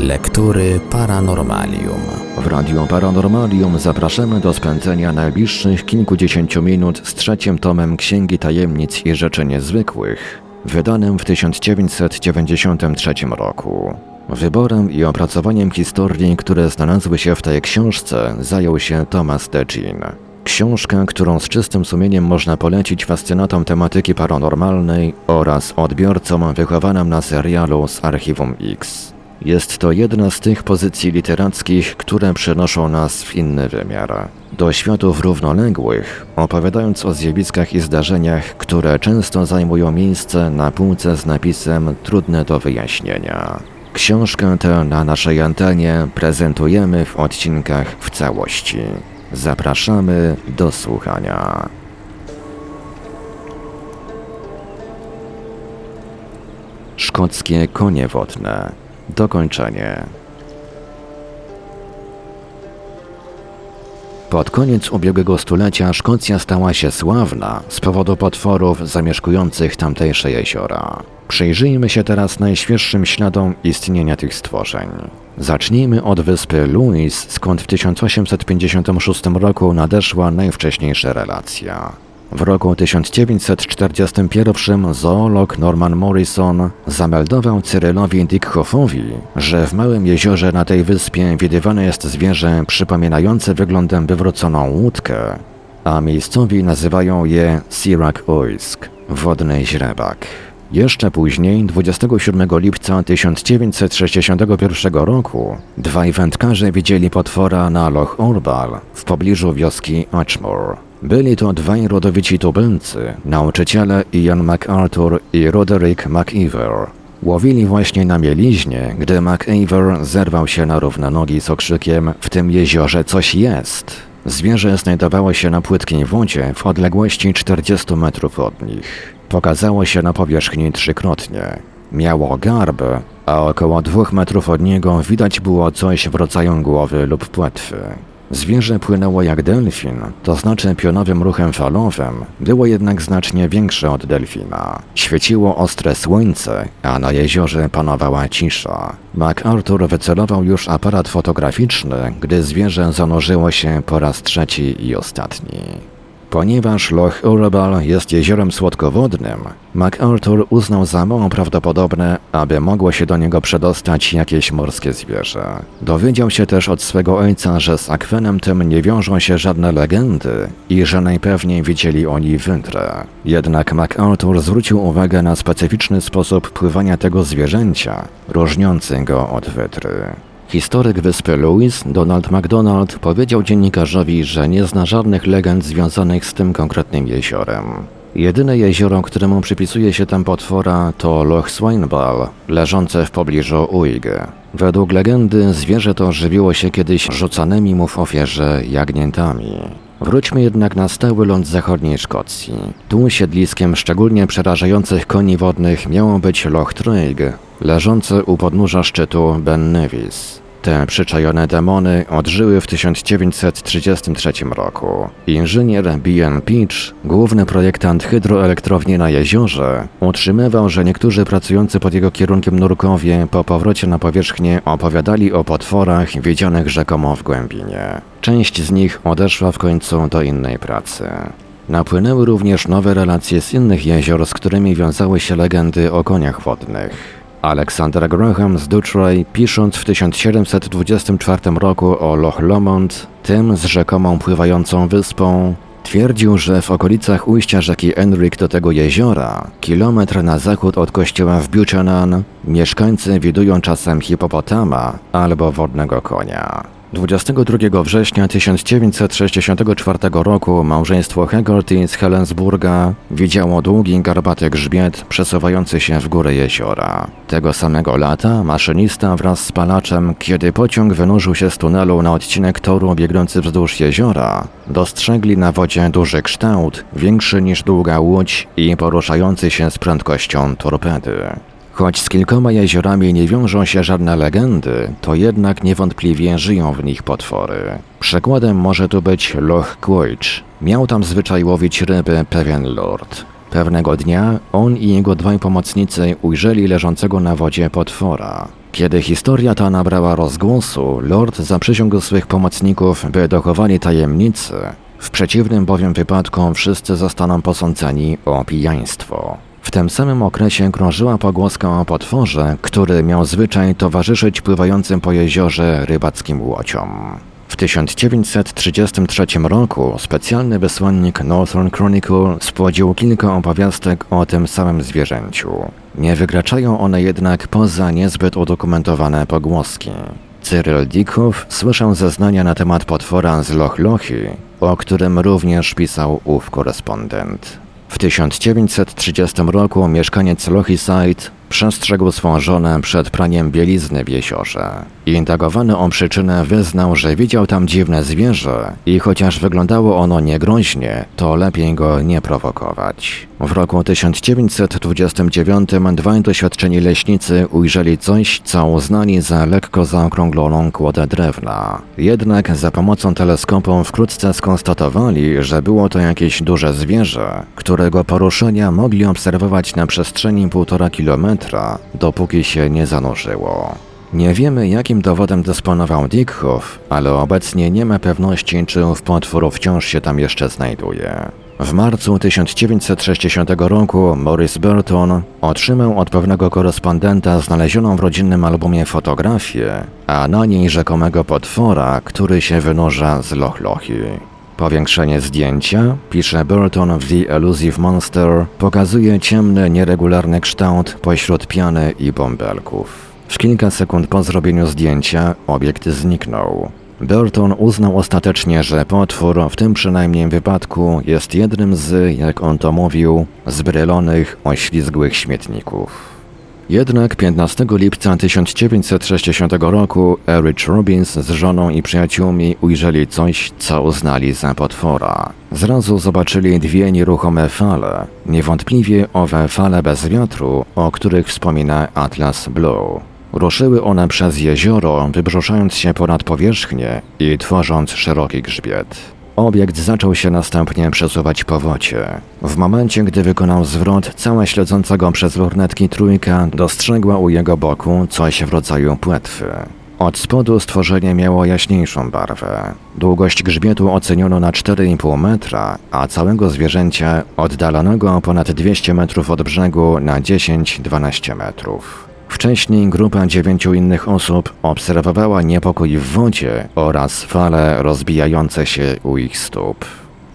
Lektury Paranormalium. W Radio Paranormalium zapraszamy do spędzenia najbliższych kilkudziesięciu minut z trzecim tomem Księgi Tajemnic i Rzeczy Niezwykłych, wydanym w 1993 roku. Wyborem i opracowaniem historii, które znalazły się w tej książce, zajął się Thomas Degin. Książka, którą z czystym sumieniem można polecić fascynatom tematyki paranormalnej oraz odbiorcom wychowanym na serialu z Archiwum X. Jest to jedna z tych pozycji literackich, które przenoszą nas w inny wymiar. Do światów równoległych, opowiadając o zjawiskach i zdarzeniach, które często zajmują miejsce na półce z napisem trudne do wyjaśnienia. Książkę tę na naszej antenie prezentujemy w odcinkach w całości. Zapraszamy do słuchania. Szkockie konie wodne. Dokończenie. Pod koniec ubiegłego stulecia Szkocja stała się sławna z powodu potworów zamieszkujących tamtejsze jeziora. Przyjrzyjmy się teraz najświeższym śladom istnienia tych stworzeń. Zacznijmy od wyspy Louis, skąd w 1856 roku nadeszła najwcześniejsza relacja. W roku 1941 zoolog Norman Morrison zameldował Cyrylowi Dickhoffowi, że w małym jeziorze na tej wyspie widywane jest zwierzę przypominające wyglądem wywróconą łódkę, a miejscowi nazywają je Sirak Oisk, wodny źrebak. Jeszcze później, 27 lipca 1961 roku, dwaj wędkarze widzieli potwora na Loch Orbal w pobliżu wioski Achmore. Byli to dwaj rodowici tubylcy, nauczyciele Ian MacArthur i Roderick McIver. Łowili właśnie na mieliźnie, gdy McIver zerwał się na równe nogi z okrzykiem W tym jeziorze coś jest. Zwierzę znajdowało się na płytkiej wodzie w odległości 40 metrów od nich. Pokazało się na powierzchni trzykrotnie. Miało garb, a około dwóch metrów od niego widać było coś w rodzaju głowy lub płetwy. Zwierzę płynęło jak delfin, to znaczy pionowym ruchem falowym, było jednak znacznie większe od delfina. Świeciło ostre słońce, a na jeziorze panowała cisza. MacArthur wycelował już aparat fotograficzny, gdy zwierzę zanurzyło się po raz trzeci i ostatni. Ponieważ Loch Urabal jest jeziorem słodkowodnym, MacArthur uznał za mało prawdopodobne, aby mogło się do niego przedostać jakieś morskie zwierzę. Dowiedział się też od swego ojca, że z akwenem tym nie wiążą się żadne legendy i że najpewniej widzieli oni wędrę. Jednak MacArthur zwrócił uwagę na specyficzny sposób pływania tego zwierzęcia, różniący go od wydry. Historyk wyspy Louis, Donald MacDonald, powiedział dziennikarzowi, że nie zna żadnych legend związanych z tym konkretnym jeziorem. Jedyne jezioro, któremu przypisuje się tam potwora, to Loch Swineball, leżące w pobliżu Uig. Według legendy zwierzę to żywiło się kiedyś rzucanymi mu w ofierze jagniętami. Wróćmy jednak na stały ląd zachodniej Szkocji. Tu siedliskiem szczególnie przerażających koni wodnych miało być Loch Traig, leżący u podnóża szczytu Ben Nevis. Te przyczajone demony odżyły w 1933 roku. Inżynier B.N. Peach, główny projektant hydroelektrowni na jeziorze, utrzymywał, że niektórzy pracujący pod jego kierunkiem nurkowie po powrocie na powierzchnię opowiadali o potworach widzianych rzekomo w głębinie. Część z nich odeszła w końcu do innej pracy. Napłynęły również nowe relacje z innych jezior, z którymi wiązały się legendy o koniach wodnych. Alexander Graham z Dutroy, pisząc w 1724 roku o Loch Lomond, tym z rzekomą pływającą wyspą, twierdził, że w okolicach ujścia rzeki Enric do tego jeziora, kilometr na zachód od kościoła w Buchanan, mieszkańcy widują czasem hipopotama albo wodnego konia. 22 września 1964 roku małżeństwo Hegarty z Helensburga widziało długi garbaty grzbiet przesuwający się w górę jeziora. Tego samego lata maszynista wraz z palaczem, kiedy pociąg wynurzył się z tunelu na odcinek toru biegnący wzdłuż jeziora, dostrzegli na wodzie duży kształt, większy niż długa łódź i poruszający się z prędkością torpedy. Choć z kilkoma jeziorami nie wiążą się żadne legendy, to jednak niewątpliwie żyją w nich potwory. Przykładem może tu być Loch Quoich. Miał tam zwyczaj łowić ryby pewien lord. Pewnego dnia on i jego dwaj pomocnicy ujrzeli leżącego na wodzie potwora. Kiedy historia ta nabrała rozgłosu, lord zaprzysiągł swych pomocników, by dochowali tajemnicy. W przeciwnym bowiem wypadku wszyscy zostaną posądzeni o pijaństwo. W tym samym okresie krążyła pogłoska o potworze, który miał zwyczaj towarzyszyć pływającym po jeziorze rybackim łodziom. W 1933 roku specjalny wysłannik Northern Chronicle spłodził kilka opowiastek o tym samym zwierzęciu. Nie wykraczają one jednak poza niezbyt udokumentowane pogłoski. Cyril Dickow słyszał zeznania na temat potwora z Loch Lochy, o którym również pisał ów korespondent. W 1930 roku mieszkaniec Lochyside przestrzegł swą żonę przed praniem bielizny w jeziorze. Indagowany o przyczynę wyznał, że widział tam dziwne zwierzę i chociaż wyglądało ono niegroźnie, to lepiej go nie prowokować. W roku 1929 dwaj doświadczeni leśnicy ujrzeli coś, co uznali za lekko zaokrągloną kłodę drewna. Jednak za pomocą teleskopu wkrótce skonstatowali, że było to jakieś duże zwierzę, którego poruszenia mogli obserwować na przestrzeni półtora kilometra, dopóki się nie zanurzyło. Nie wiemy, jakim dowodem dysponował Dickhoff, ale obecnie nie ma pewności, czy ów potwór wciąż się tam jeszcze znajduje. W marcu 1960 roku Morris Burton otrzymał od pewnego korespondenta znalezioną w rodzinnym albumie fotografię, a na niej rzekomego potwora, który się wynurza z Loch Lochy. Powiększenie zdjęcia, pisze Burton w The Elusive Monster, pokazuje ciemny, nieregularny kształt pośród piany i bąbelków. W kilka sekund po zrobieniu zdjęcia obiekt zniknął. Burton uznał ostatecznie, że potwór w tym przynajmniej wypadku jest jednym z, jak on to mówił, zbrylonych, oślizgłych śmietników. Jednak 15 lipca 1960 roku Erich Robbins z żoną i przyjaciółmi ujrzeli coś, co uznali za potwora. Zrazu zobaczyli dwie nieruchome fale, niewątpliwie owe fale bez wiatru, o których wspomina Atlas Blue. Ruszyły one przez jezioro, wybrzuszając się ponad powierzchnię i tworząc szeroki grzbiet. Obiekt zaczął się następnie przesuwać po wodzie. W momencie, gdy wykonał zwrot, cała śledząca go przez lornetki trójka dostrzegła u jego boku coś w rodzaju płetwy. Od spodu stworzenie miało jaśniejszą barwę. Długość grzbietu oceniono na 4,5 metra, a całego zwierzęcia oddalonego o ponad 200 metrów od brzegu na 10-12 metrów. Wcześniej grupa dziewięciu innych osób obserwowała niepokój w wodzie oraz fale rozbijające się u ich stóp.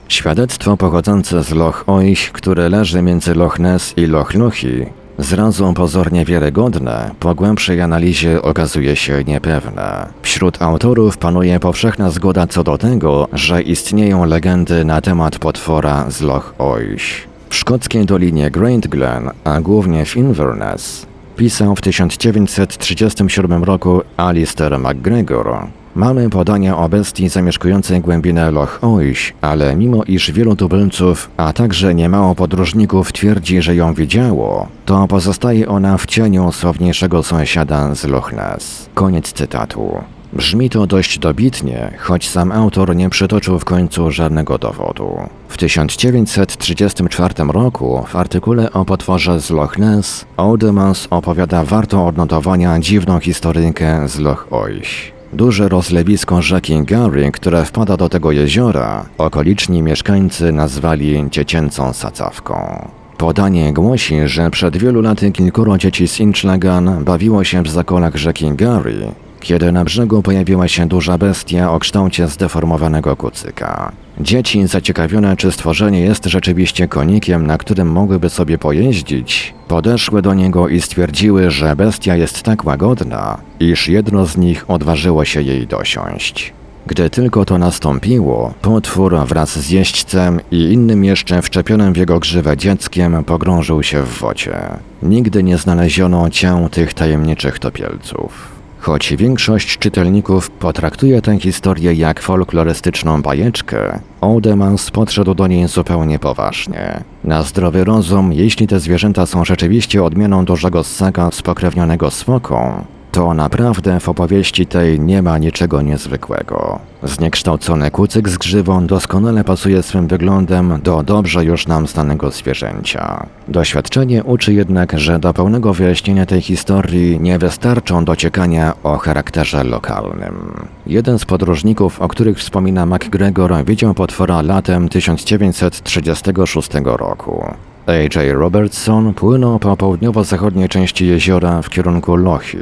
Świadectwo pochodzące z Loch Oich, które leży między Loch Ness i Loch Lochy, zrazu pozornie wiarygodne, po głębszej analizie okazuje się niepewne. Wśród autorów panuje powszechna zgoda co do tego, że istnieją legendy na temat potwora z Loch Oich. W szkockiej dolinie Great Glen, a głównie w Inverness, pisał w 1937 roku Alistair McGregor. Mamy podania o bestii zamieszkującej głębinę Loch Oiś, ale mimo iż wielu tubylców, a także niemało podróżników twierdzi, że ją widziało, to pozostaje ona w cieniu sławniejszego sąsiada z Loch Ness. Koniec cytatu. Brzmi to dość dobitnie, choć sam autor nie przytoczył w końcu żadnego dowodu. W 1934 roku w artykule o potworze z Loch Ness Oudemans opowiada warto odnotowania dziwną historyjkę z Loch Oich. Duże rozlewisko rzeki Gary, które wpada do tego jeziora, okoliczni mieszkańcy nazwali dziecięcą sadzawką. Podanie głosi, że przed wielu laty kilkoro dzieci z Inchlegan bawiło się w zakolach rzeki Gary, kiedy na brzegu pojawiła się duża bestia o kształcie zdeformowanego kucyka. Dzieci, zaciekawione czy stworzenie jest rzeczywiście konikiem, na którym mogłyby sobie pojeździć, podeszły do niego i stwierdziły, że bestia jest tak łagodna, iż jedno z nich odważyło się jej dosiąść. Gdy tylko to nastąpiło, potwór wraz z jeźdźcem i innym jeszcze wszczepionym w jego grzywę dzieckiem pogrążył się w wodzie. Nigdy nie znaleziono ciał tych tajemniczych topielców. Choć większość czytelników potraktuje tę historię jak folklorystyczną bajeczkę, Oudemans podszedł do niej zupełnie poważnie. Na zdrowy rozum, jeśli te zwierzęta są rzeczywiście odmianą dużego ssaka spokrewnionego smoką, To naprawdę w opowieści tej nie ma niczego niezwykłego. Zniekształcony kucyk z grzywą doskonale pasuje swym wyglądem do dobrze już nam znanego zwierzęcia. Doświadczenie uczy jednak, że do pełnego wyjaśnienia tej historii nie wystarczą dociekania o charakterze lokalnym. Jeden z podróżników, o których wspomina MacGregor, widział potwora latem 1936 roku. A.J. Robertson płynął po południowo-zachodniej części jeziora w kierunku Lochi.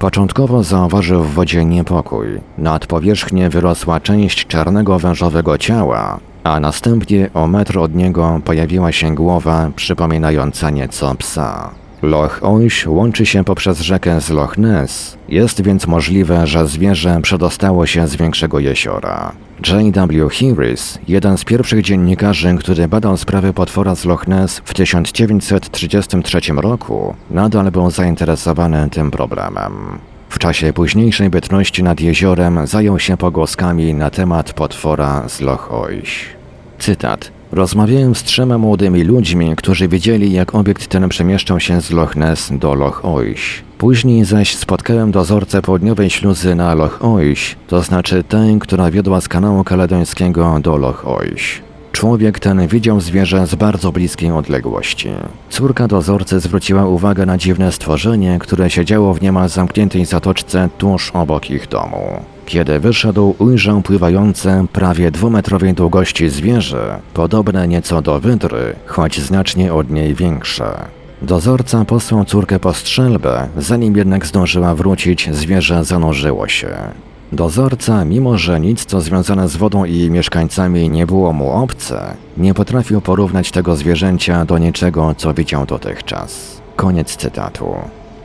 Początkowo zauważył w wodzie niepokój. Nad powierzchnię wyrosła część czarnego wężowego ciała, a następnie o metr od niego pojawiła się głowa przypominająca nieco psa. Loch Oiś łączy się poprzez rzekę z Loch Ness, jest więc możliwe, że zwierzę przedostało się z większego jeziora. J.W. Harris, jeden z pierwszych dziennikarzy, który badał sprawę potwora z Loch Ness w 1933 roku, nadal był zainteresowany tym problemem. W czasie późniejszej bytności nad jeziorem zajął się pogłoskami na temat potwora z Loch Oiś. Cytat. Rozmawiałem z trzema młodymi ludźmi, którzy wiedzieli, jak obiekt ten przemieszczał się z Loch Ness do Loch Oiś. Później zaś spotkałem dozorcę południowej śluzy na Loch Oiś, to znaczy tę, która wiodła z kanału kaledońskiego do Loch Oiś. Człowiek ten widział zwierzę z bardzo bliskiej odległości. Córka dozorcy zwróciła uwagę na dziwne stworzenie, które siedziało w niemal zamkniętej zatoczce tuż obok ich domu. Kiedy wyszedł, ujrzał pływające, prawie dwumetrowej długości zwierzę, podobne nieco do wydry, choć znacznie od niej większe. Dozorca posłał córkę po strzelbę, zanim jednak zdążyła wrócić, zwierzę zanurzyło się. Dozorca, mimo że nic co związane z wodą i jej mieszkańcami nie było mu obce, nie potrafił porównać tego zwierzęcia do niczego, co widział dotychczas. Koniec cytatu.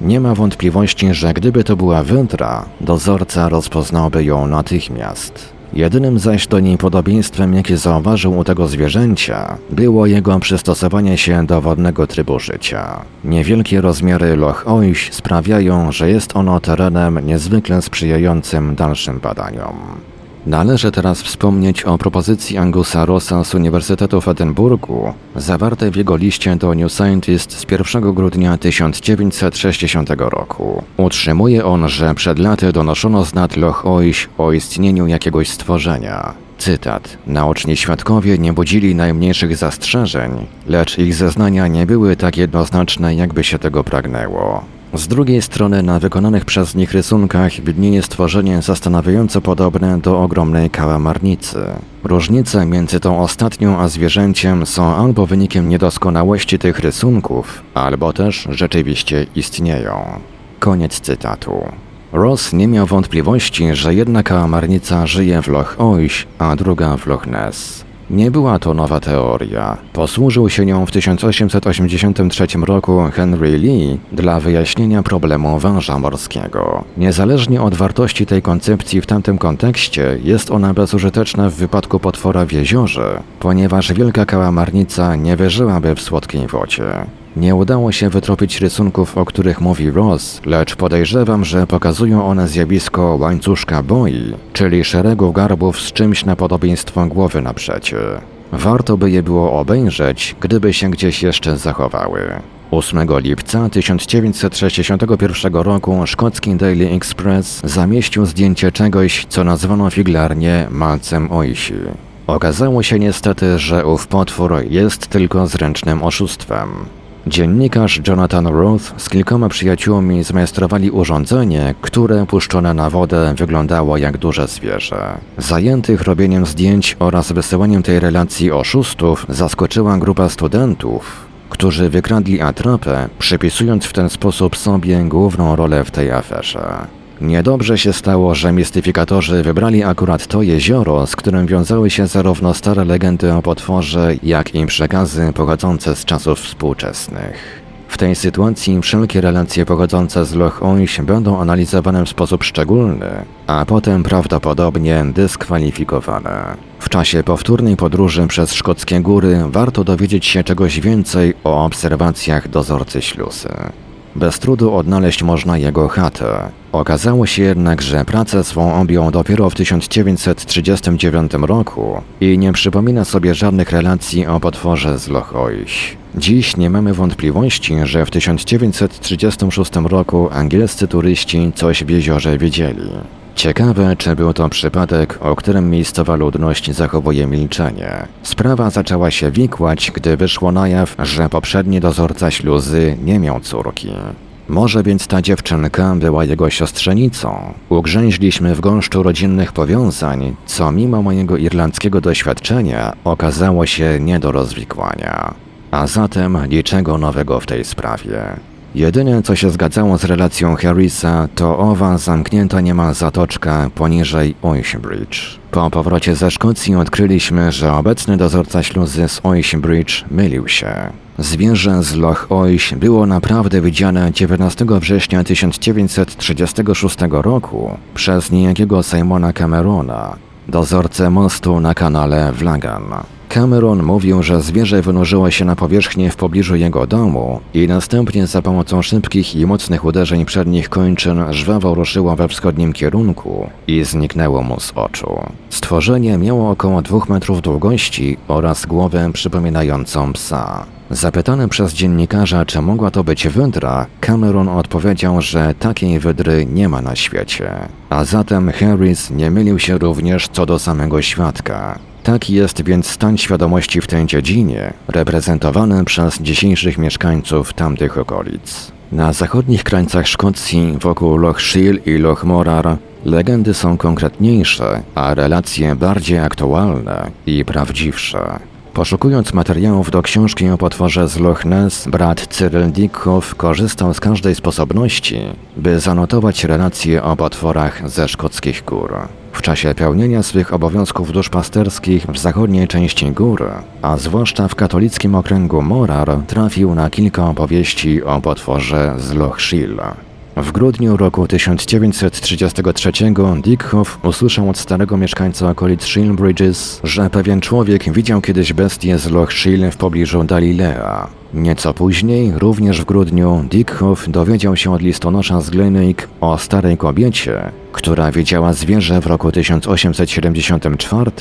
Nie ma wątpliwości, że gdyby to była wędra, dozorca rozpoznałby ją natychmiast. Jedynym zaś do niej podobieństwem, jakie zauważył u tego zwierzęcia, było jego przystosowanie się do wodnego trybu życia. Niewielkie rozmiary Loch Oiś sprawiają, że jest ono terenem niezwykle sprzyjającym dalszym badaniom. Należy teraz wspomnieć o propozycji Angusa Rossa z Uniwersytetu w Edynburgu, zawartej w jego liście do New Scientist z 1 grudnia 1960 roku. Utrzymuje on, że przed laty donoszono z nad Loch o istnieniu jakiegoś stworzenia. Cytat. Naoczni świadkowie nie budzili najmniejszych zastrzeżeń, lecz ich zeznania nie były tak jednoznaczne, jakby się tego pragnęło. Z drugiej strony na wykonanych przez nich rysunkach widnieje stworzenie zastanawiająco podobne do ogromnej kałamarnicy. Różnice między tą ostatnią a zwierzęciem są albo wynikiem niedoskonałości tych rysunków, albo też rzeczywiście istnieją. Koniec cytatu. Ross nie miał wątpliwości, że jedna kałamarnica żyje w Loch Oiś, a druga w Loch Ness. Nie była to nowa teoria. Posłużył się nią w 1883 roku Henry Lee dla wyjaśnienia problemu węża morskiego. Niezależnie od wartości tej koncepcji w tamtym kontekście, jest ona bezużyteczna w wypadku potwora w jeziorze, ponieważ wielka kałamarnica nie wyżyłaby w słodkiej wodzie. Nie udało się wytropić rysunków, o których mówi Ross, lecz podejrzewam, że pokazują one zjawisko łańcuszka boi, czyli szeregu garbów z czymś na podobieństwo głowy na przecie. Warto by je było obejrzeć, gdyby się gdzieś jeszcze zachowały. 8 lipca 1961 roku szkocki Daily Express zamieścił zdjęcie czegoś, co nazwano figlarnie malcem Oisi. Okazało się niestety, że ów potwór jest tylko zręcznym oszustwem. Dziennikarz Jonathan Roth z kilkoma przyjaciółmi zmajstrowali urządzenie, które puszczone na wodę wyglądało jak duże zwierzę. Zajętych robieniem zdjęć oraz wysyłaniem tej relacji oszustów zaskoczyła grupa studentów, którzy wykradli atrapę, przypisując w ten sposób sobie główną rolę w tej aferze. Niedobrze się stało, że mistyfikatorzy wybrali akurat to jezioro, z którym wiązały się zarówno stare legendy o potworze, jak i przekazy pochodzące z czasów współczesnych. W tej sytuacji wszelkie relacje pochodzące z Loch Oiś będą analizowane w sposób szczególny, a potem prawdopodobnie dyskwalifikowane. W czasie powtórnej podróży przez szkockie góry warto dowiedzieć się czegoś więcej o obserwacjach dozorcy ślusy. Bez trudu odnaleźć można jego chatę. Okazało się jednak, że pracę swą objął dopiero w 1939 roku i nie przypomina sobie żadnych relacji o potworze z Loch Oiś. Dziś nie mamy wątpliwości, że w 1936 roku angielscy turyści coś w jeziorze widzieli. Ciekawe, czy był to przypadek, o którym miejscowa ludność zachowuje milczenie. Sprawa zaczęła się wikłać, gdy wyszło na jaw, że poprzedni dozorca śluzy nie miał córki. Może więc ta dziewczynka była jego siostrzenicą. Ugrzęźliśmy w gąszczu rodzinnych powiązań, co mimo mojego irlandzkiego doświadczenia okazało się nie do rozwikłania. A zatem niczego nowego w tej sprawie. Jedyne, co się zgadzało z relacją Harrisa, to owa zamknięta niemal zatoczka poniżej Oishbridge. Po powrocie ze Szkocji odkryliśmy, że obecny dozorca śluzy z Oishbridge mylił się. Zwierzę z Loch Oish było naprawdę widziane 19 września 1936 roku przez niejakiego Simona Camerona, dozorcę mostu na kanale Vlagan. Cameron mówił, że zwierzę wynurzyło się na powierzchnię w pobliżu jego domu i następnie za pomocą szybkich i mocnych uderzeń przednich kończyn żwawo ruszyło we wschodnim kierunku i zniknęło mu z oczu. Stworzenie miało około dwóch metrów długości oraz głowę przypominającą psa. Zapytany przez dziennikarza, czy mogła to być wydra, Cameron odpowiedział, że takiej wydry nie ma na świecie. A zatem Harris nie mylił się również co do samego świadka. Taki jest więc stan świadomości w tej dziedzinie, reprezentowany przez dzisiejszych mieszkańców tamtych okolic. Na zachodnich krańcach Szkocji, wokół Loch Shiel i Loch Morar, legendy są konkretniejsze, a relacje bardziej aktualne i prawdziwsze. Poszukując materiałów do książki o potworze z Loch Ness, brat Cyril Dickhoff korzystał z każdej sposobności, by zanotować relacje o potworach ze szkockich gór. W czasie pełnienia swych obowiązków duszpasterskich w zachodniej części gór, a zwłaszcza w katolickim okręgu Morar, trafił na kilka opowieści o potworze z Loch Shiel. W grudniu roku 1933 Dickhoff usłyszał od starego mieszkańca okolic Shilbridges, że pewien człowiek widział kiedyś bestię z Loch Shiel w pobliżu Dalilea. Nieco później, również w grudniu, Dickhoff dowiedział się od listonosza z Gleneik o starej kobiecie, która widziała zwierzę w roku 1874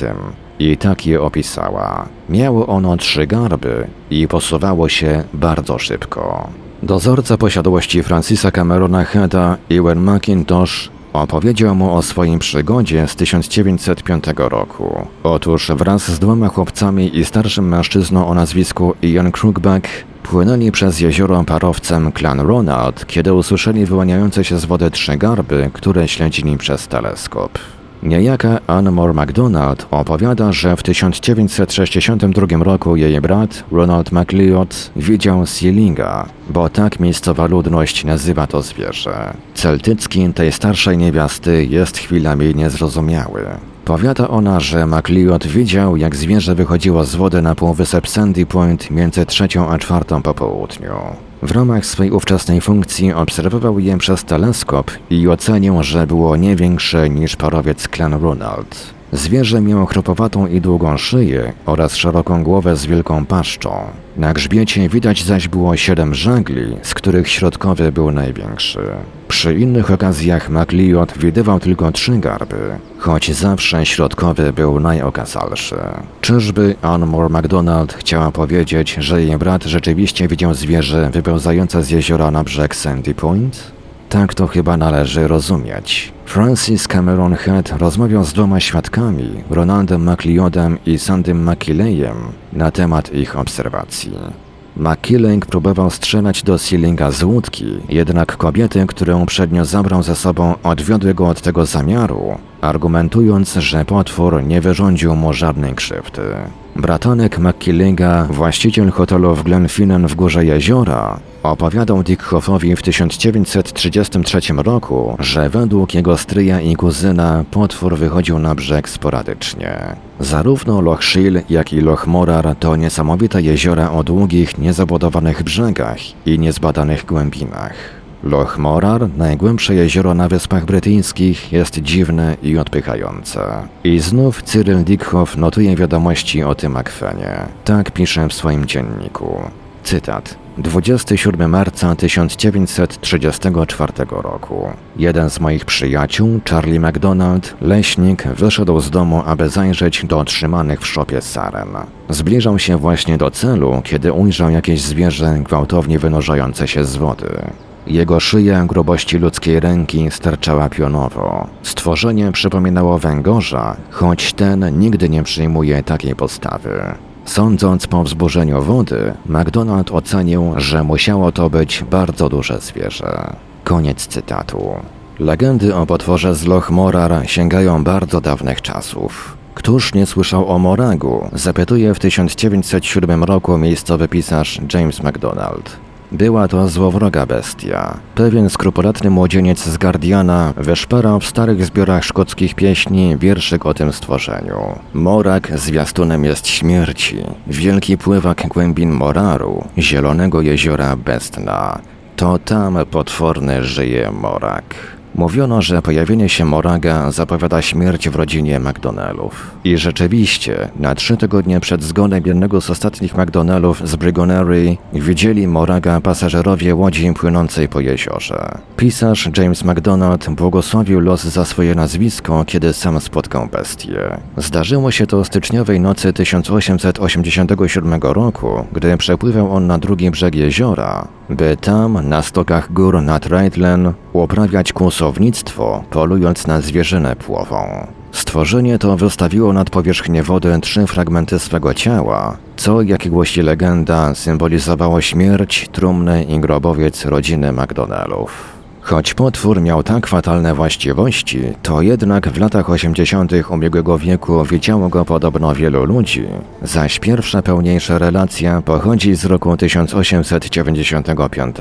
i tak je opisała. Miało ono trzy garby i posuwało się bardzo szybko. Dozorca posiadłości Francisa Camerona Heada, Ewan McIntosh, opowiedział mu o swoim przygodzie z 1905 roku. Otóż wraz z dwoma chłopcami i starszym mężczyzną o nazwisku Ian Krugback płynęli przez jezioro parowcem Clan Ronald, kiedy usłyszeli wyłaniające się z wody trzy garby, które śledzili przez teleskop. Niejaka Anne Moore MacDonald opowiada, że w 1962 roku jej brat, Ronald MacLeod, widział Sealinga, bo tak miejscowa ludność nazywa to zwierzę. Celtycki tej starszej niewiasty jest chwilami niezrozumiały. Powiada ona, że MacLeod widział, jak zwierzę wychodziło z wody na półwysep Sandy Point między trzecią a czwartą po południu. W ramach swej ówczesnej funkcji obserwował je przez teleskop i ocenił, że było nie większe niż parowiec Clan Ronald. Zwierzę miało chropowatą i długą szyję oraz szeroką głowę z wielką paszczą. Na grzbiecie widać zaś było siedem żagli, z których środkowy był największy. Przy innych okazjach MacLeod widywał tylko trzy garby, choć zawsze środkowy był najokazalszy. Czyżby Anne Moore MacDonald chciała powiedzieć, że jej brat rzeczywiście widział zwierzę wypełzające z jeziora na brzeg Sandy Point? Tak to chyba należy rozumieć. Francis Cameron Head rozmawiał z dwoma świadkami, Ronaldem McLeodem i Sandym McKilleyem, na temat ich obserwacji. McKilleng próbował strzelać do Sealinga z łódki, jednak kobiety, które uprzednio zabrał ze sobą, odwiodły go od tego zamiaru, argumentując, że potwór nie wyrządził mu żadnej krzywdy. Bratanek McKillinga, właściciel hotelu w Glenfinnan w Górze Jeziora, opowiadał Dickhoffowi w 1933 roku, że według jego stryja i kuzyna potwór wychodził na brzeg sporadycznie. Zarówno Loch Shiel, jak i Loch Morar to niesamowite jeziora o długich, niezabudowanych brzegach i niezbadanych głębinach. Loch Morar, najgłębsze jezioro na Wyspach Brytyjskich, jest dziwne i odpychające. I znów Cyril Dickhoff notuje wiadomości o tym akwenie. Tak pisze w swoim dzienniku. Cytat. 27 marca 1934 roku. Jeden z moich przyjaciół, Charlie McDonald, leśnik, wyszedł z domu, aby zajrzeć do trzymanych w szopie saren. Zbliżał się właśnie do celu, kiedy ujrzał jakieś zwierzę gwałtownie wynurzające się z wody. Jego szyja grubości ludzkiej ręki sterczała pionowo. Stworzenie przypominało węgorza, choć ten nigdy nie przyjmuje takiej postawy. Sądząc po wzburzeniu wody, McDonald ocenił, że musiało to być bardzo duże zwierzę. Koniec cytatu. Legendy o potworze z Loch Morar sięgają bardzo dawnych czasów. Któż nie słyszał o Moragu? Zapytuje w 1907 roku miejscowy pisarz James MacDonald. Była to złowroga bestia. Pewien skrupulatny młodzieniec z Guardiana wyszperał w starych zbiorach szkockich pieśni wierszyk o tym stworzeniu. Morak zwiastunem jest śmierci, wielki pływak głębin Moraru, zielonego jeziora Bestna. To tam potworny żyje Morak. Mówiono, że pojawienie się Moraga zapowiada śmierć w rodzinie McDonaldów. I rzeczywiście, na trzy tygodnie przed zgonem jednego z ostatnich McDonaldów z Brigonery widzieli Moraga pasażerowie łodzi płynącej po jeziorze. Pisarz James McDonald błogosławił los za swoje nazwisko, kiedy sam spotkał bestię. Zdarzyło się to styczniowej nocy 1887 roku, gdy przepływał on na drugi brzeg jeziora, by tam, na stokach gór nad Reitlen, uprawiać kłusownictwo, polując na zwierzynę płową. Stworzenie to wystawiło nad powierzchnię wody trzy fragmenty swego ciała, co, jak głosi legenda, symbolizowało śmierć, trumny i grobowiec rodziny McDonaldów. Choć potwór miał tak fatalne właściwości, to jednak w latach 80. ubiegłego wieku widziało go podobno wielu ludzi, zaś pierwsza pełniejsza relacja pochodzi z roku 1895.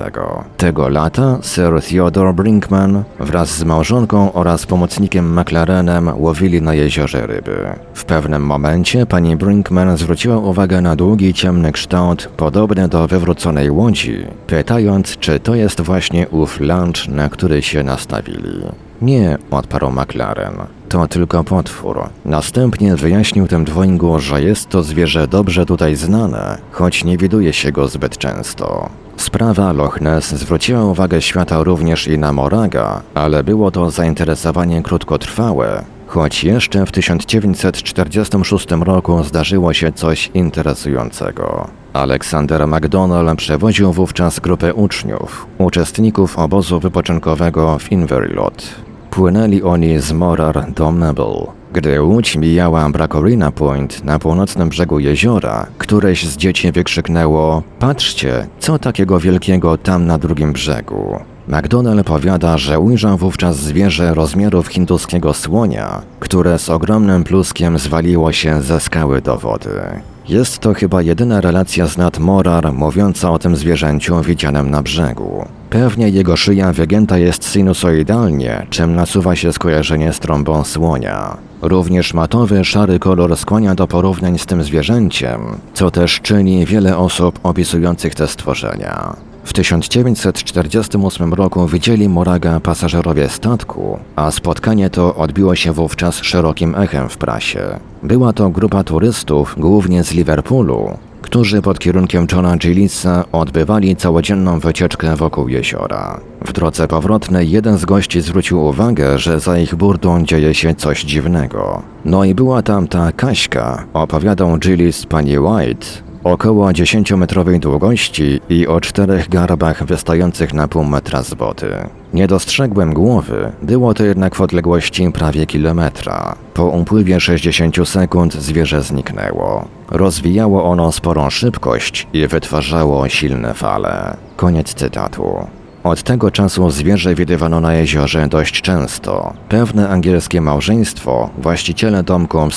Tego lata Sir Theodore Brinkman wraz z małżonką oraz pomocnikiem McLarenem łowili na jeziorze ryby. W pewnym momencie pani Brinkman zwróciła uwagę na długi, ciemny kształt, podobny do wywróconej łodzi, pytając, czy to jest właśnie ów lunch na który się nastawili. Nie, odparł McLaren. To tylko potwór. Następnie wyjaśnił tym dwojgu, że jest to zwierzę dobrze tutaj znane, choć nie widuje się go zbyt często. Sprawa Loch Ness zwróciła uwagę świata również i na Moraga, ale było to zainteresowanie krótkotrwałe, choć jeszcze w 1946 roku zdarzyło się coś interesującego. Aleksander McDonnell przewoził wówczas grupę uczniów, uczestników obozu wypoczynkowego w Inverilot. Płynęli oni z Morar do Mabel. Gdy łódź mijała Bracorina Point na północnym brzegu jeziora, któreś z dzieci wykrzyknęło Patrzcie, co takiego wielkiego tam na drugim brzegu. McDonnell powiada, że ujrzał wówczas zwierzę rozmiarów hinduskiego słonia, które z ogromnym pluskiem zwaliło się ze skały do wody. Jest to chyba jedyna relacja z nad Morar mówiąca o tym zwierzęciu widzianym na brzegu. Pewnie jego szyja wygięta jest sinusoidalnie, czym nasuwa się skojarzenie z trąbą słonia. Również matowy, szary kolor skłania do porównań z tym zwierzęciem, co też czyni wiele osób opisujących te stworzenia. W 1948 roku widzieli Moraga pasażerowie statku, a spotkanie to odbiło się wówczas szerokim echem w prasie. Była to grupa turystów, głównie z Liverpoolu, którzy pod kierunkiem Johna Gillisa odbywali całodzienną wycieczkę wokół jeziora. W drodze powrotnej jeden z gości zwrócił uwagę, że za ich burdą dzieje się coś dziwnego. No i była tam ta Kaśka, opowiadał Gillis pani White, około 10-metrowej długości i o czterech garbach wystających na pół metra z wody. Nie dostrzegłem głowy, było to jednak w odległości prawie kilometra. Po upływie 60 sekund zwierzę zniknęło. Rozwijało ono sporą szybkość i wytwarzało silne fale. Koniec cytatu. Od tego czasu zwierzę widywano na jeziorze dość często. Pewne angielskie małżeństwo, właściciele domku w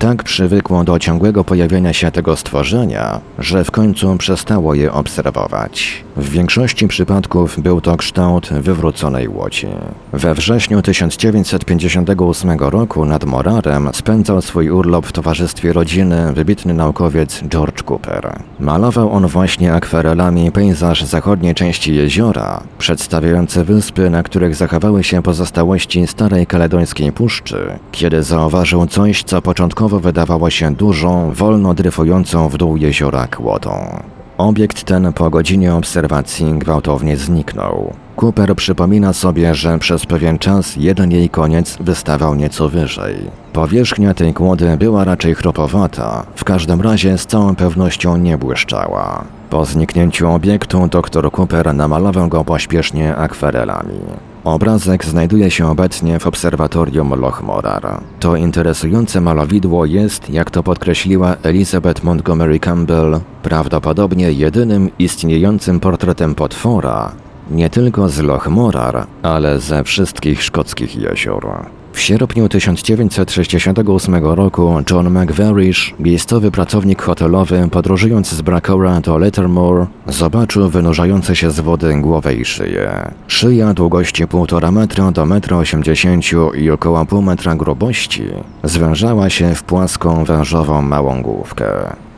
tak przywykło do ciągłego pojawienia się tego stworzenia, że w końcu przestało je obserwować. W większości przypadków był to kształt wywróconej łodzi. We wrześniu 1958 roku nad Morarem spędzał swój urlop w towarzystwie rodziny wybitny naukowiec George Cooper. Malował on właśnie akwarelami pejzaż zachodniej części jeziora, przedstawiający wyspy, na których zachowały się pozostałości starej kaledońskiej puszczy, kiedy zauważył coś, co początkowo wydawało się dużą, wolno dryfującą w dół jeziora kłodą. Obiekt ten po godzinie obserwacji gwałtownie zniknął. Cooper przypomina sobie, że przez pewien czas jeden jej koniec wystawał nieco wyżej. Powierzchnia tej kłody była raczej chropowata, w każdym razie z całą pewnością nie błyszczała. Po zniknięciu obiektu dr Cooper namalował go pośpiesznie akwarelami. Obrazek znajduje się obecnie w obserwatorium Loch Morar. To interesujące malowidło jest, jak to podkreśliła Elizabeth Montgomery Campbell, prawdopodobnie jedynym istniejącym portretem potwora, nie tylko z Loch Morar, ale ze wszystkich szkockich jezior. W sierpniu 1968 roku John McVarish, miejscowy pracownik hotelowy, podróżując z Bracora do Lettermore, zobaczył wynurzające się z wody głowę i szyję. Szyja długości 1,5 metra do 1,80 m i około pół metra grubości zwężała się w płaską, wężową małą główkę.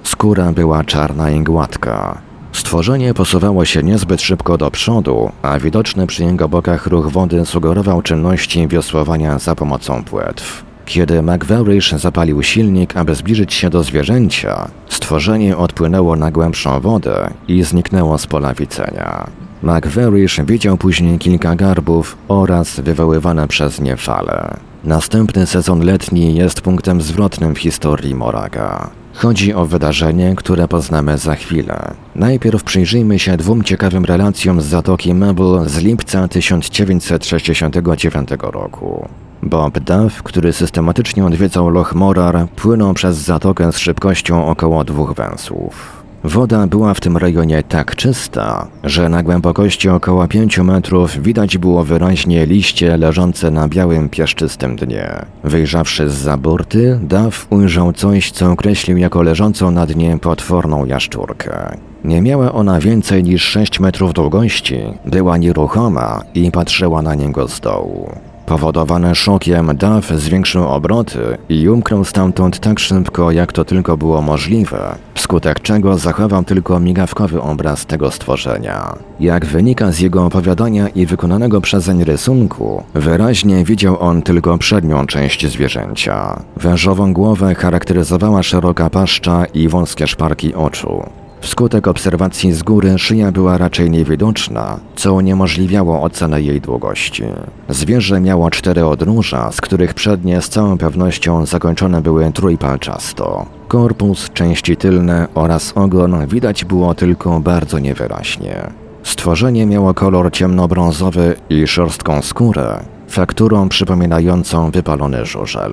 Skóra była czarna i gładka. Stworzenie posuwało się niezbyt szybko do przodu, a widoczny przy jego bokach ruch wody sugerował czynności wiosłowania za pomocą płetw. Kiedy McVarish zapalił silnik, aby zbliżyć się do zwierzęcia, stworzenie odpłynęło na głębszą wodę i zniknęło z pola widzenia. McVarish widział później kilka garbów oraz wywoływane przez nie fale. Następny sezon letni jest punktem zwrotnym w historii Moraga. Chodzi o wydarzenie, które poznamy za chwilę. Najpierw przyjrzyjmy się dwóm ciekawym relacjom z Zatoki Mabel z lipca 1969 roku. Bob Duff, który systematycznie odwiedzał Loch Morar, płynął przez zatokę z szybkością około dwóch węsłów. Woda była w tym rejonie tak czysta, że na głębokości około 5 metrów widać było wyraźnie liście leżące na białym piaszczystym dnie. Wyjrzawszy z za burty, Duff ujrzał coś, co określił jako leżącą na dnie potworną jaszczurkę. Nie miała ona więcej niż 6 metrów długości, była nieruchoma i patrzyła na niego z dołu. Powodowany szokiem, Duff zwiększył obroty i umknął stamtąd tak szybko, jak to tylko było możliwe, wskutek czego zachował tylko migawkowy obraz tego stworzenia. Jak wynika z jego opowiadania i wykonanego przezeń rysunku, wyraźnie widział on tylko przednią część zwierzęcia. Wężową głowę charakteryzowała szeroka paszcza i wąskie szparki oczu. Wskutek obserwacji z góry szyja była raczej niewidoczna, co uniemożliwiało ocenę jej długości. Zwierzę miało cztery odnóża, z których przednie z całą pewnością zakończone były trójpalczasto. Korpus, części tylne oraz ogon widać było tylko bardzo niewyraźnie. Stworzenie miało kolor ciemnobrązowy i szorstką skórę, fakturą przypominającą wypalony żużel.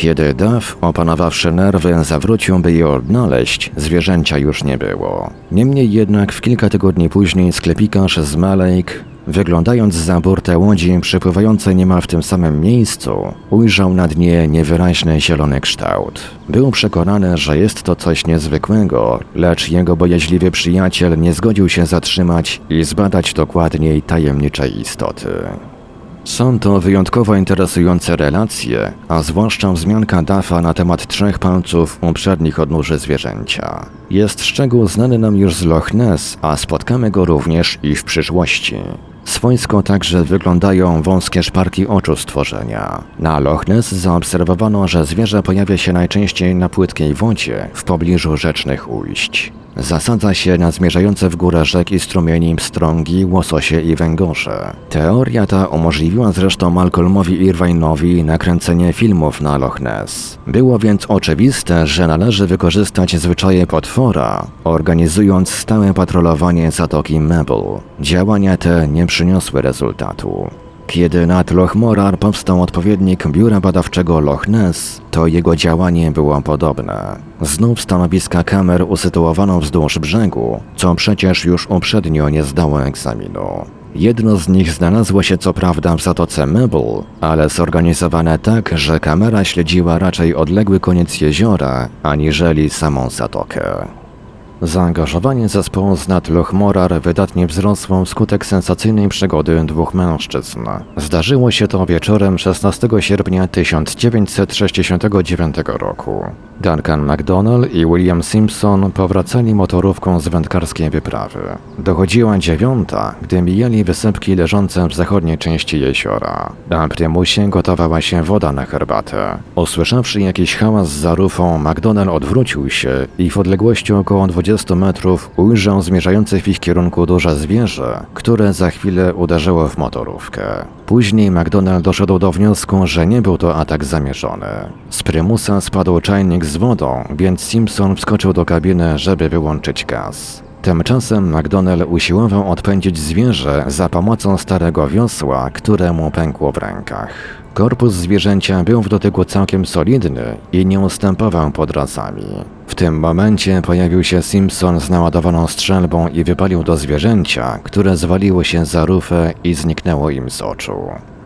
Kiedy Duff, opanowawszy nerwy, zawrócił, by je odnaleźć, zwierzęcia już nie było. Niemniej jednak w kilka tygodni później sklepikarz z Malejk, wyglądając za burtę łodzi przepływającej niemal w tym samym miejscu, ujrzał na dnie niewyraźny zielony kształt. Był przekonany, że jest to coś niezwykłego, lecz jego bojaźliwy przyjaciel nie zgodził się zatrzymać i zbadać dokładniej tajemniczej istoty. Są to wyjątkowo interesujące relacje, a zwłaszcza wzmianka Dafa na temat trzech palców u przednich odnóży zwierzęcia. Jest szczegół znany nam już z Loch Ness, a spotkamy go również i w przyszłości. Swojsko także wyglądają wąskie szparki oczu stworzenia. Na Loch Ness zaobserwowano, że zwierzę pojawia się najczęściej na płytkiej wodzie w pobliżu rzecznych ujść. Zasadza się na zmierzające w górę rzek i strumieni pstrągi, łososie i węgorze. Teoria ta umożliwiła zresztą Malcolmowi Irvine'owi nakręcenie filmów na Loch Ness. Było więc oczywiste, że należy wykorzystać zwyczaje potwora, organizując stałe patrolowanie Zatoki Mabel. Działania te nie przyniosły rezultatu. Kiedy nad Loch Morar powstał odpowiednik biura badawczego Loch Ness, to jego działanie było podobne. Znów stanowiska kamer usytuowano wzdłuż brzegu, co przecież już uprzednio nie zdało egzaminu. Jedno z nich znalazło się co prawda w Zatoce Mebel, ale zorganizowane tak, że kamera śledziła raczej odległy koniec jeziora, aniżeli samą zatokę. Zaangażowanie zespołu z nad Loch Morar wydatnie wzrosło wskutek sensacyjnej przygody dwóch mężczyzn. Zdarzyło się to wieczorem 16 sierpnia 1969 roku. Duncan McDonnell i William Simpson powracali motorówką z wędkarskiej wyprawy. Dochodziła dziewiąta, gdy mijali wysepki leżące w zachodniej części jeziora. Na prymusie gotowała się woda na herbatę. Usłyszawszy jakiś hałas za rufą, McDonnell odwrócił się i w odległości około 20 metrów ujrzał zmierzające w ich kierunku duże zwierzę, które za chwilę uderzyło w motorówkę. Później McDonnell doszedł do wniosku, że nie był to atak zamierzony. Z prymusa spadł czajnik z wodą, więc Simpson wskoczył do kabiny, żeby wyłączyć gaz. Tymczasem McDonnell usiłował odpędzić zwierzę za pomocą starego wiosła, które mu pękło w rękach. Korpus zwierzęcia był w dotyku całkiem solidny i nie ustępował pod razami. W tym momencie pojawił się Simpson z naładowaną strzelbą i wypalił do zwierzęcia, które zwaliło się za rufę i zniknęło im z oczu.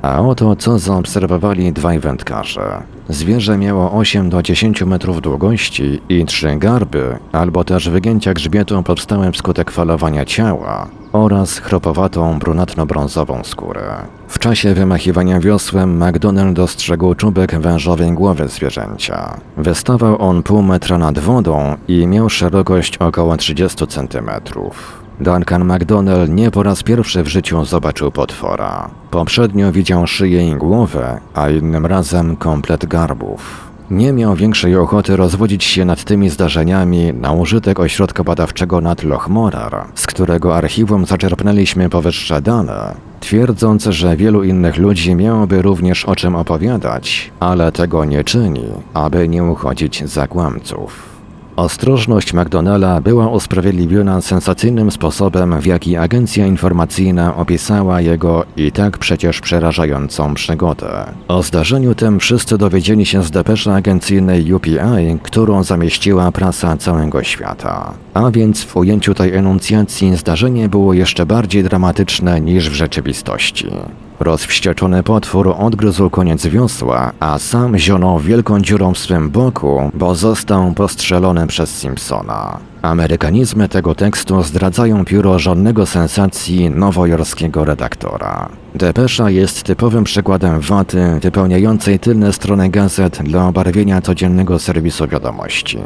A oto co zaobserwowali dwaj wędkarze. Zwierzę miało 8 do 10 metrów długości i trzy garby, albo też wygięcia grzbietu powstałe wskutek falowania ciała oraz chropowatą brunatno-brązową skórę. W czasie wymachiwania wiosłem McDonnell dostrzegł czubek wężowej głowy zwierzęcia. Wystawał on pół metra nad wodą i miał szerokość około 30 centymetrów. Duncan McDonnell nie po raz pierwszy w życiu zobaczył potwora. Poprzednio widział szyję i głowę, a innym razem komplet garbów. Nie miał większej ochoty rozwodzić się nad tymi zdarzeniami na użytek ośrodka badawczego nad Loch Morar, z którego archiwum zaczerpnęliśmy powyższe dane, twierdząc, że wielu innych ludzi miałoby również o czym opowiadać, ale tego nie czyni, aby nie uchodzić za kłamców. Ostrożność McDonnella była usprawiedliwiona sensacyjnym sposobem, w jaki agencja informacyjna opisała jego i tak przecież przerażającą przygodę. O zdarzeniu tym wszyscy dowiedzieli się z depeszy agencyjnej UPI, którą zamieściła prasa całego świata. A więc w ujęciu tej enuncjacji zdarzenie było jeszcze bardziej dramatyczne niż w rzeczywistości. Rozwścieczony potwór odgryzł koniec wiosła, a sam zionął wielką dziurą w swym boku, bo został postrzelony przez Simpsona. Amerykanizmy tego tekstu zdradzają pióro żadnego sensacji nowojorskiego redaktora. Depesza jest typowym przykładem waty wypełniającej tylne strony gazet dla obarwienia codziennego serwisu wiadomości.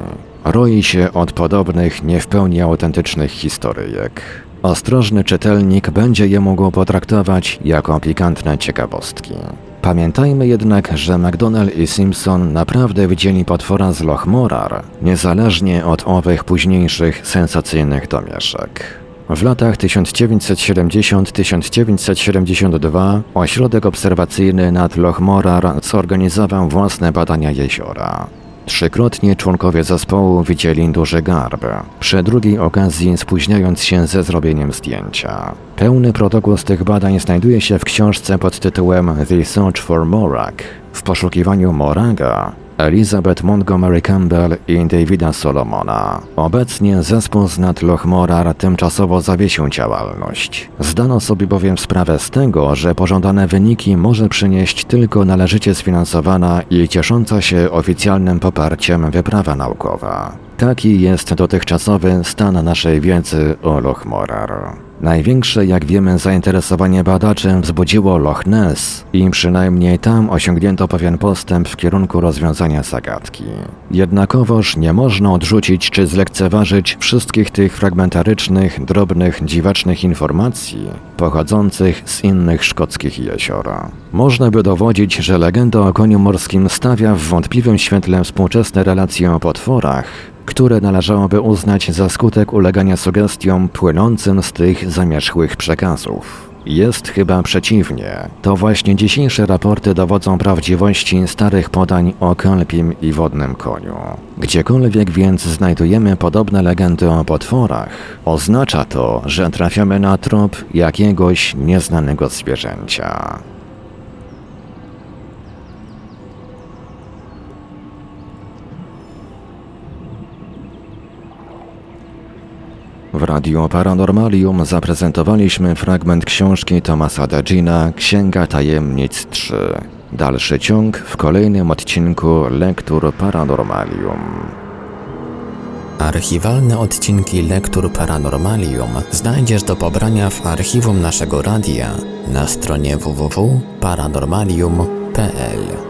Roi się od podobnych, nie w pełni autentycznych historyjek. Ostrożny czytelnik będzie je mógł potraktować jako pikantne ciekawostki. Pamiętajmy jednak, że McDonnell i Simpson naprawdę widzieli potwora z Loch Morar, niezależnie od owych późniejszych sensacyjnych domieszek. W latach 1970-1972 ośrodek obserwacyjny nad Loch Morar zorganizował własne badania jeziora. Trzykrotnie członkowie zespołu widzieli duży garb, przy drugiej okazji spóźniając się ze zrobieniem zdjęcia. Pełny protokół z tych badań znajduje się w książce pod tytułem The Search for Morag. W poszukiwaniu Moraga Elizabeth Montgomery Campbell i Davida Solomona. Obecnie zespół z nad Loch Morar tymczasowo zawiesił działalność. Zdano sobie bowiem sprawę z tego, że pożądane wyniki może przynieść tylko należycie sfinansowana i ciesząca się oficjalnym poparciem wyprawa naukowa. Taki jest dotychczasowy stan naszej wiedzy o Loch Morar. Największe, jak wiemy, zainteresowanie badaczy wzbudziło Loch Ness i przynajmniej tam osiągnięto pewien postęp w kierunku rozwiązania zagadki. Jednakowoż nie można odrzucić czy zlekceważyć wszystkich tych fragmentarycznych, drobnych, dziwacznych informacji pochodzących z innych szkockich jezior. Można by dowodzić, że legenda o koniu morskim stawia w wątpliwym świetle współczesne relacje o potworach, które należałoby uznać za skutek ulegania sugestiom płynącym z tych zamierzchłych przekazów. Jest chyba przeciwnie. To właśnie dzisiejsze raporty dowodzą prawdziwości starych podań o kalpim i wodnym koniu. Gdziekolwiek więc znajdujemy podobne legendy o potworach, oznacza to, że trafiamy na trop jakiegoś nieznanego zwierzęcia. W Radio Paranormalium zaprezentowaliśmy fragment książki Tomasa Dagina Księga Tajemnic 3. Dalszy ciąg w kolejnym odcinku Lektur Paranormalium. Archiwalne odcinki Lektur Paranormalium znajdziesz do pobrania w archiwum naszego radia na stronie www.paranormalium.pl.